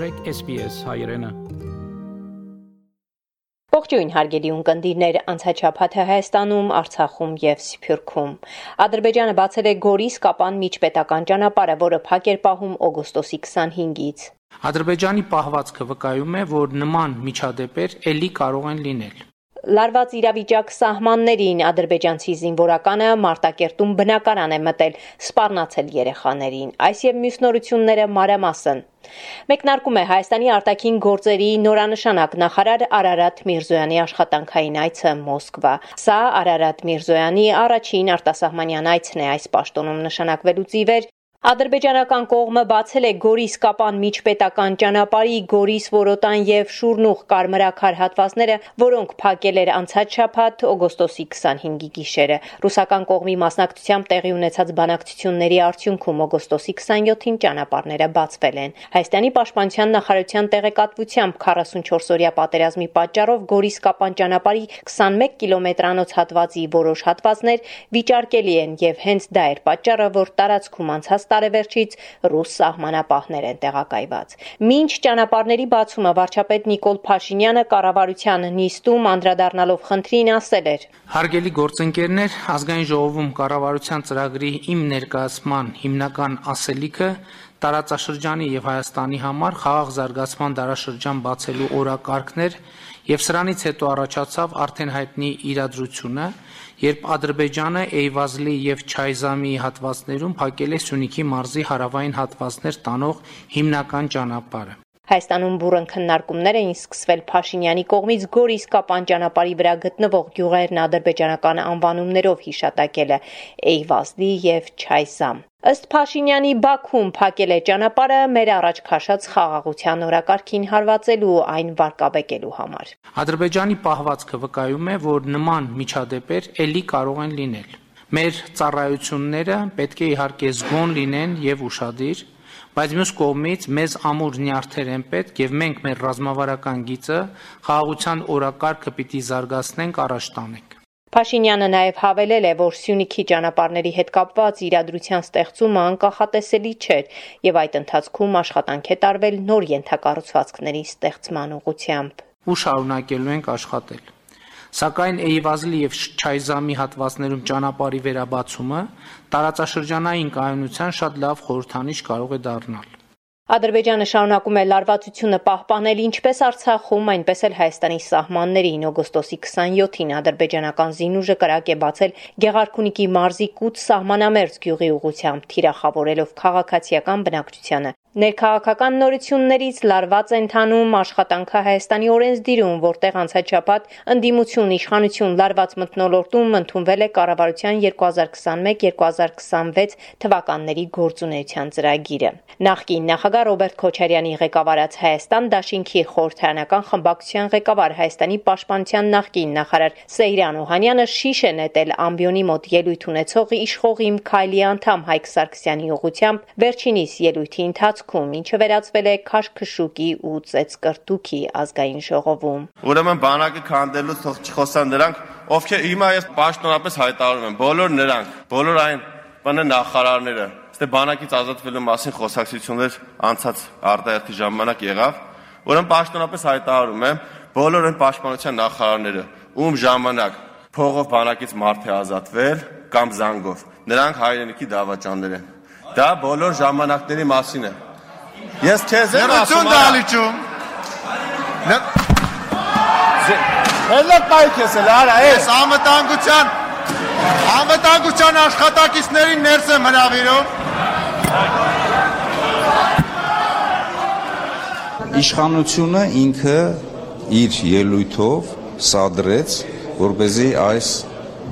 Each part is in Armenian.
մաղթեք SPS հայրենը։ Ողջույն հարգելի ունկնդիրներ, անցաչափաթը Հայաստանում, Արցախում եւ Սփյուռքում։ Ադրբեջանը բացել է Գորիս Կապան միջպետական ճանապարհը, որը փակ էր պահում օգոստոսի 25-ից։ Ադրբեջանի պահվածքը վկայում է, որ նման միջադեպեր ելի կարող են լինել։ Լարված իրավիճակ սահմաններին ադրբեջանցի զինվորականը Մարտակերտում բնակարան է մտել, սպառնացել երեխաներին։ Այս եւ մյուս նորությունները մանրամասն։ Մեկնարկում է Հայաստանի արտաքին գործերի նորանշանակ նախարար Արարատ Միրզոյանի աշխատանքային այցը Մոսկվա։ Սա Արարատ Միրզոյանի առաջին արտասահմանյան այցն է այս պաշտոնում նշանակվելուց ի վեր Ադրբեջանական կողմը բացել է Գորիս Կապան միջպետական ճանապարհի Գորիս Որոտան եւ Շուրնուխ կարմրակար հատվածները, որոնք փակել էր անցած շաբաթ օգոստոսի 25-ի գիշերը։ Ռուսական կողմի մասնակցությամբ տեղի ունեցած բանակցությունների արդյունքում օգոստոսի 27-ին ճանապարհները բացվել են։ Հայաստանի պաշտպանության նախարարության տեղեկատվությամբ 44-օրյա պատերազմի պատճառով Գորիս Կապան ճանապարհի 21 կիլոմետրանոց հատվածի որոշ հատվածներ վիճարկելի են եւ հենց դա էր պատճառը, որ տարածքում անցած տարեվերջից ռուս սահմանապահներ են տեղակայված։ Մինչ ճանապարհների բացումը վարչապետ Նիկոլ Փաշինյանը կառավարության նիստում անդրադառնալով խնդրին ասել էր. Հարգելի գործընկերներ, ազգային ժողովում կառավարության ծրագրի իմ ներկայացման հիմնական ասելիքը տարածաշրջանի եւ Հայաստանի համար խաղաղ զարգացման դարաշրջան բացելու օրակարգներ եւ սրանից հետո առաջացավ արդեն հայտնի իրադրությունը, երբ Ադրբեջանը Էյվազլի եւ Չայզամի հատվածներում փակել է Սյունիքի մարզի հարավային հատվածներ տանող հիմնական ճանապարհը։ Հայաստանում բուրըն քննարկումներ էին սկսվել Փաշինյանի կողմից Գորիս Կապան ճանապարհի վրա գտնվող գյուղերն ադրբեջանական անվանումներով հիշատակելը Էյվազդի եւ Չայսամ։ Ըստ Փաշինյանի Բաքուն փակել է ճանապարհը մեր առաջ քաշած խաղաղության օրակարգին հարվածելու այն վարկաբեկելու համար։ Ադրբեջանի պահվածքը վկայում է, որ նման միջադեպեր ելի կարող են լինել։ Մեր ծառայությունները պետք է իհարկե զգոն լինեն եւ ուշադիր, բայց մյուս կողմից մեզ ամուր նյարդեր են պետք եւ մենք մեր ռազմավարական գիծը խաղաղության օրակարգը պիտի զարգացնենք առաջ տանենք։ Փաշինյանը նաև հավելել է, որ Սյունիքի ճանապարհների հետ կապված իրադրության ստեղծումը անկախատեսելի չէր եւ այդ ընթացքում աշխատանք է տարվել նոր ենթակառուցվածքների ստեղծման ուղղությամբ։ Ու շարունակելու ենք աշխատել։ Սակայն Էյվազլի եւ Չայզամի հատվածներում ճանապարհի վերաբացումը տարածաշրջանային կայունության շատ լավ խորհրդանիշ կարող է դառնալ։ Ադրբեջանը շարունակում է լարվածությունը պահպանել ինչպես Արցախում, այնպես էլ Հայաստանի սահմաններին։ Օգոստոսի 27-ին ադրբեջանական զինուժը կրակ է բացել Գեղարքունիքի մարզի Կուտ սահմանամերձ գյուղի ուղությամբ, թիրախավորելով քաղաքացիական բնակչությանը։ Ներքաղաքական նորություններից լարված են թանում աշխատանքը Հայաստանի օրենսդիրում, որտեղ անցած շաբաթ ընդդիմություն իշխանություն լարված մտնոլորտում ընդունվել է կառավարության 2021-2026 թվականների գործունեության ծրագիրը։ Նախկին նախագահ Ռոբերտ Քոչարյանի ղեկավարած Հայաստան Դաշինքի խորհրդարանական խմբակցության ղեկավար Հայաստանի պաշտպանության նախկին նախարար Սեյրան Օհանյանը շիշ է նետել ամբիոնի մոտ ելույթ ունեցող իշխող Իմ Քայլի անդամ Հայկ Սարգսյանի ուղությամբ վերջինիս ելույթի ընթաց ընթացքում, ինչը վերածվել է քաշքշուկի ու ծեծկրտուքի ազգային ժողովում։ Ուրեմն բանակը քանդելուց թող չխոսան նրանք, ովքեր հիմա ես պաշտոնապես հայտարարում եմ, բոլոր նրանք, բոլոր այն բանը նախարարները, դե բանակից ազատվելու մասին խոսակցություններ անցած արտահերթի ժամանակ եղավ, ուրեմն պաշտոնապես հայտարարում եմ, բոլոր այն պաշտպանության նախարարները, ում ժամանակ փողով բանակից մարդ է ազատվել կամ զանգով, նրանք հայրենիքի դավաճաններ են։ Դա բոլոր ժամանակների մասին է։ Ես քեզ եմ ասում, դալիճում։ Հելա պայք ես էլ, արա, ես անվտանգության անվտանգության աշխատակիցներին ներս եմ հրավիրում։ Իշխանությունը ինքը իր ելույթով սադրեց, որ เป զի այս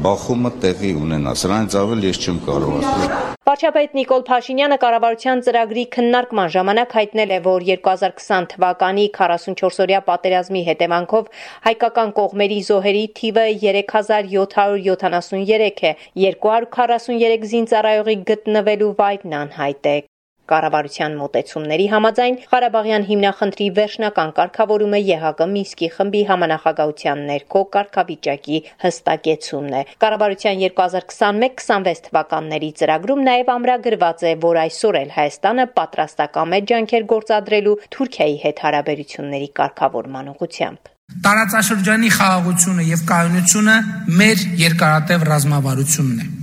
բախումը տեղի ունենա։ Սրանից ավել ես չեմ կարող ասել։ Վարչապետ Նիկոլ Փաշինյանը կառավարության ծրագրի քննարկման ժամանակ հայտնել է, որ 2020 թվականի 44-օրյա պատերազմի հետևանքով հայկական կողմերի զոհերի թիվը 3773 է, 243 զինծառայողի գտնվելու վայրն անհայտ է։ Կառավարության մոտեցումների համաձայն Ղարաբաղյան հիմնախնդրի վերջնական կարգավորումը ԵՀԿ Մինսկի խմբի համանախագահության ներքո կարգավիճակի հստակեցումն է։ Կառավարության 2021-26 թվականների ծրագրում նաև ամրագրված է, որ այսօր էլ Հայաստանը պատրաստակամ է ջանքեր գործադրելու Թուրքիայի հետ հարաբերությունների կարգավորման ուղղությամբ։ Տարածաշրջանի խաղաղությունը եւ կայունությունը մեր երկարատև ռազմավարությունն է։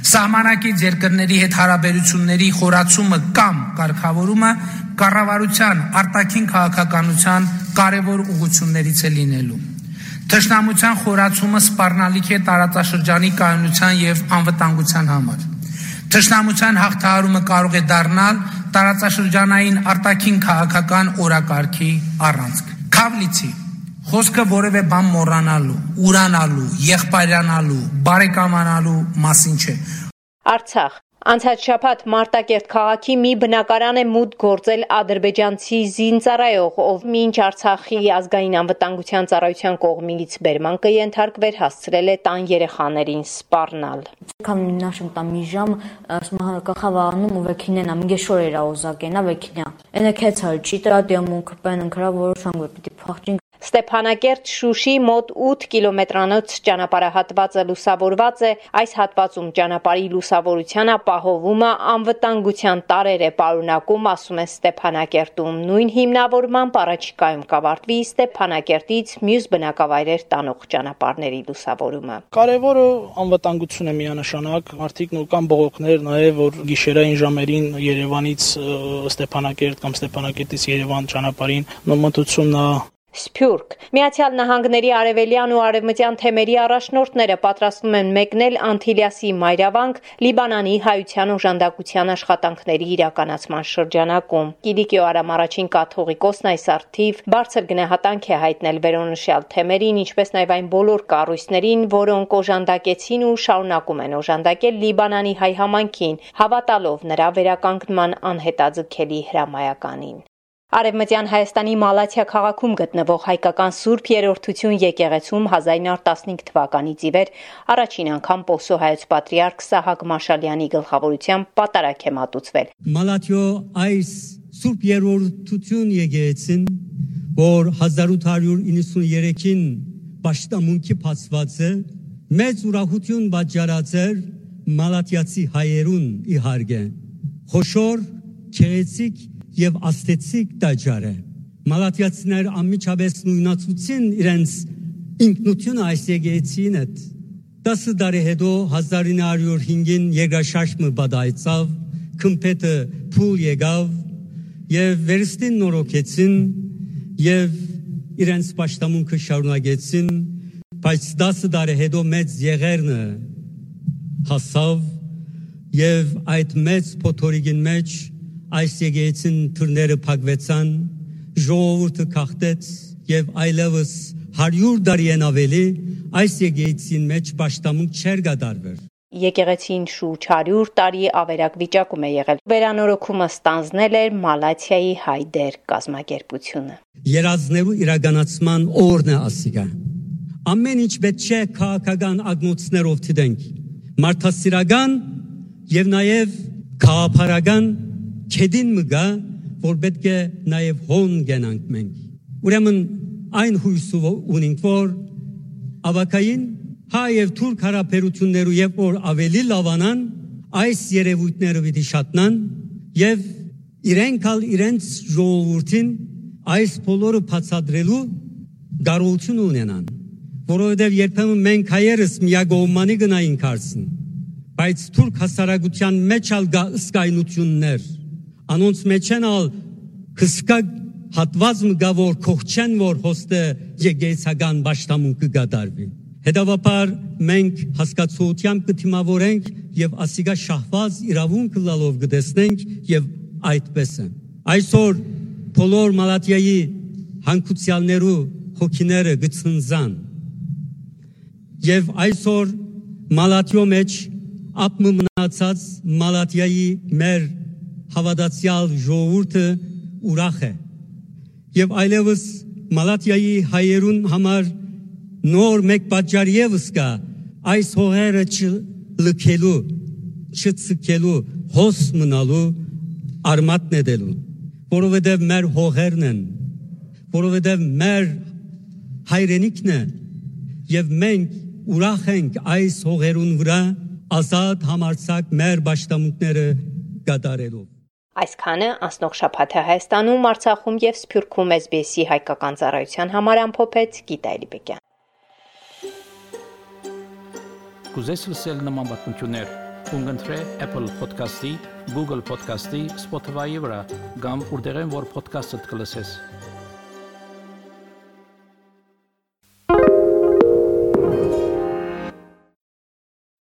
Սահմանակից երկրների հետ հարաբերությունների խորացումը կամ կարգավորումը կառավարության արտաքին քաղաքականության կարևոր ուղղություններից է լինելու։ Թշնամության խորացումը սպառնալիք է տարածաշրջանի կայունության եւ անվտանգության համար։ Թշնամության հաղթահարումը կարող է դառնալ տարածաշրջանային արտաքին քաղաքական օրակարգի առանցք։ Քավլիցի խոսքը որևէ բան մոռանալու, ուրանալու, եղբայրանալու, բարեկամանալու մասին չէ։ Արցախ. Անցած շաբաթ Մարտակերտ քաղաքի մի բնակարան է մուտք գործել ադրբեջանցի զինծառայող, ով մինչ Արցախի ազգային անվտանգության ծառայության կողմից բերման կենթարկվեր հասցրել է տան երեխաներին սպառնալ։ Կամ նաշում տա մի ժամ, ասում կախավանում ու վեքինենա, մի գեշոր էր աուզակենա վեքինա։ Էնը քեցալ չի տրադիոմունք պեն ընկրա որոշան որ պիտի փախչին Ստեփանակերտ Շուշի մոտ 8 կիլոմետրանոց ճանապարհատվածը լուսավորված է, այս հատվածում ճանապարհի լուսավորության ապահովումը անվտանգության տարեր է պարունակում, ասում է Ստեփանակերտում։ Նույն հիմնավորման առաջիկայում կավարտվի Ստեփանակերտից մյուս բնակավայրեր տանող ճանապարհների լուսավորումը։ Կարևորը անվտանգություն է միանշանակ, մարդիկ նոր կան բողոքներ, նաև որ գիշերային ժամերին Երևանից Ստեփանակերտ կամ Ստեփանակերտից Երևան ճանապարհին մտությունն Սփյուռք Միացյալ Նահանգների արևելյան ու արևմտյան թեմերի առաջնորդները պատրաստվում են մեկնել Անտիլիասի մայրավանք Լիբանանի հայության օժանդակության աշխատանքների իրականացման շրջանակում։ Կիլիկիո Արամ առաջին կաթողիկոսն այս արդիվ բարձր գնահատանք է հայտնել վերոնշյալ թեմերին, ինչպես նաև այն բոլոր կառույցներին, որոնք օժանդակեցին ու շարունակում են օժանդակել Լիբանանի հայ համայնքին, հավատալով նրա վերականգնման անհետաձգելի հրամայականին։ Արևմտյան Հայաստանի Մալաթիա քաղաքում գտնվող հայկական Սուրբ Երորդություն եկեղեցում 1915 թվականից ի վեր առաջին անգամ Պոսո հայոց պատրիարք Սահակ Մաշալյանի գլխավորությամբ պատարակ է մատուցվել։ Մալաթիո այս Սուրբ Երորդություն եկեղեցին, որ 1893-ին պաշտամունքի փածված է, մեծ ուրախություն պատճառած էր մալաթիացի հայերուն իհարկե։ Խոշոր, քեղեցիկ եւ աստեցիկ տաճար է։ Մալատիացիներ անմիջապես նույնացուցին իրենց ինքնությունը այս եկեղեցին հետ։ 10 տարի հետո 1905-ին երկաշարժը բադայցավ, քմփետը փուլ եկավ եւ վերստին նորոգեցին եւ իրենց պաշտամունքը շարունակեցին, բայց 10 տարի հետո մեծ եղերնը հասավ եւ այդ մեծ փոթորիկին մեջ այս եկեղեցին թուրները փակվեցան, ժողովուրդը քաղտեց եւ այլևս 100 տարին ավելի այս եկեղեցին մեջ պաշտամունք չեր գդարվեր։ Եկեղեցին շուրջ 100 տարի ավերակ վիճակում է եղել։ Վերանորոգումը ստանձնել էր Մալաթիայի հայդեր կազմակերպությունը։ Երազներու իրականացման օրն է ասիգա։ Ամեն ինչ պետք չէ քաղաքական ագնոցներով դիտենք։ Մարդասիրական եւ նաեւ քաղաքարական չեդին մգա, որ պետք է նաև հոն գնանք մենք։ Ուրեմն այն հույսով ունենք, որ ավակային հայ եւ թուրք հարաբերություններու եւ որ ավելի լավանան, այս երևույթները պիտի շատնան եւ իրենքալ իրենց ժողովրդին այս բոլորը բացադրելու կարողություն ունենան որովհետև երբեմն մենք հայերս միագողմանի գնային կարծին բայց թուրք հասարակության մեջ ալ գա ըսկայնություններ անոնց մեջ են ալ քսկա հատված մգավոր քողչեն որ հոստը եգեցական ճշտամունքը գդարվի հետավապար մենք հասկացությամբ կթիմավորենք եւ ասիգա շահված իրավունք լալով գտեսնենք եւ այդպես է այսօր բոլոր մալատիայի հանկուցյալներու հոգիները գծնզան եւ այսօր մալատիո մեջ ապմը մնացած մալատիայի մեր հավատացյալ ժողովուրդը ուրախ է եւ այլևս Մալատիայի հայերուն համար նոր մեկ պատճառ եւս կա այս հողերը չլքելու չցկելու հոս մնալու արմատն է դելու, որովհետև մեր հողերն են, որովհետև մեր հայրենիքն է եւ մենք ուրախ ենք այս հողերուն վրա ազատ համարցակ մեր ճշտամունքները կատարելով Այսքանը անցնող շաբաթը Հայաստանում, Արցախում եւ Սփյուռքում SBS-ի հայկական ծառայության համար ամփոփեց Գիտա Էլիբեկյան։ Կուզես լսել նման բանություններ, կընտրե Apple Podcast-ի, Google Podcast-ի, Spotify-ի վրա, կամ որտեղեն որ podcast-ը դուք լսես։